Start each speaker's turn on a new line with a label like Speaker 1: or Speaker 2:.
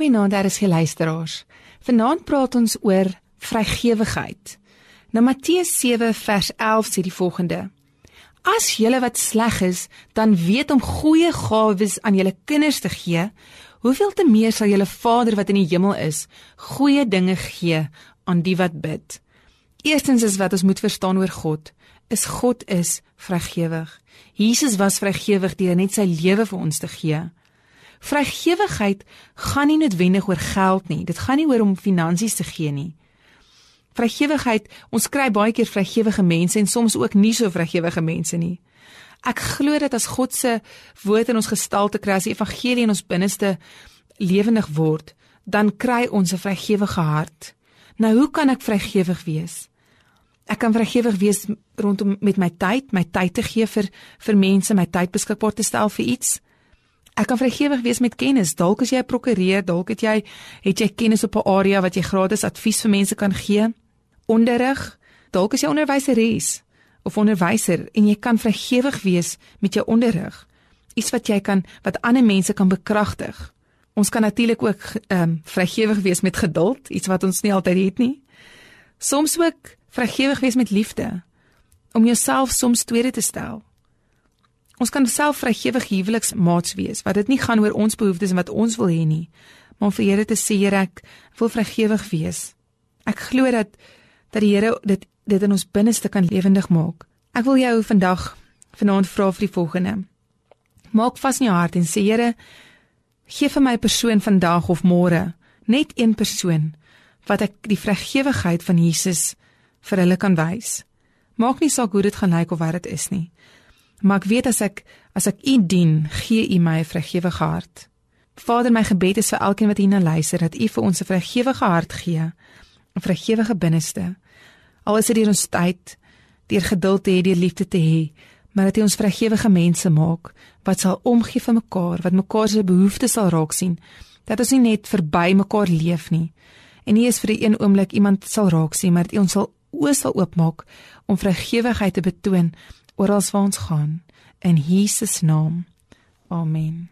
Speaker 1: Goeienaand, daar is ge luisteraars. Vanaand praat ons oor vrygewigheid. Nou Matteus 7 vers 11 sê die volgende: As julle wat sleg is, dan weet om goeie gawes aan julle kinders te gee, hoeveel te meer sal julle Vader wat in die hemel is, goeie dinge gee aan die wat bid. Eerstens is wat ons moet verstaan oor God, is God is vrygewig. Jesus was vrygewig deur net sy lewe vir ons te gee. Vrygewigheid gaan nie noodwendig oor geld nie. Dit gaan nie oor om finansies te gee nie. Vrygewigheid, ons kry baie keer vrygewige mense en soms ook nie so vrygewige mense nie. Ek glo dat as God se woord in ons gestalte kry, as die evangelie in ons binneste lewendig word, dan kry ons 'n vrygewige hart. Nou hoe kan ek vrygewig wees? Ek kan vrygewig wees rondom met my tyd, my tyd te gee vir vir mense, my tyd beskikbaar te stel vir iets. Ek kan vrygewig wees met kennis. Dalk as jy 'n prokureur, dalk het jy het jy kennis op 'n area wat jy gratis advies vir mense kan gee. Onderrig. Dalk as jy onderwyseres of onderwyser en jy kan vrygewig wees met jou onderrig. Iets wat jy kan wat ander mense kan bekragtig. Ons kan natuurlik ook ehm um, vrygewig wees met geduld, iets wat ons nie altyd het nie. Soms ook vrygewig wees met liefde om jouself soms tweede te stel. Ons kan self vrygewig huweliksmaats wees wat dit nie gaan oor ons behoeftes en wat ons wil hê nie, maar om vir Here te sê Here ek wil vrygewig wees. Ek glo dat dat die Here dit dit in ons binneste kan lewendig maak. Ek wil jou vandag vanaand vra vir die volgende. Maak vas in jou hart en sê Here gee vir my 'n persoon vandag of môre, net een persoon wat ek die vrygewigheid van Jesus vir hulle kan wys. Maak nie saak hoe dit gaan lyk of wat dit is nie. Maar ek weet as ek as ek U dien, gee U my 'n vrygewige hart. Vader, my gebed is vir elkeen wat hierna luister dat U vir ons 'n vrygewige hart gee, 'n vrygewige binneste. Al is dit deur ons tyd, deur geduld te hê, deur liefde te hê, maar dat U ons vrygewige mense maak wat sal omgee vir mekaar, wat mekaar se behoeftes sal raak sien, dat ons nie net verby mekaar leef nie. En nie is vir 'n oomblik iemand sal raak sien, maar dat U ons sal oë sal oopmaak om vrygewigheid te betoon oral waar ons gaan in Jesus naam. Amen.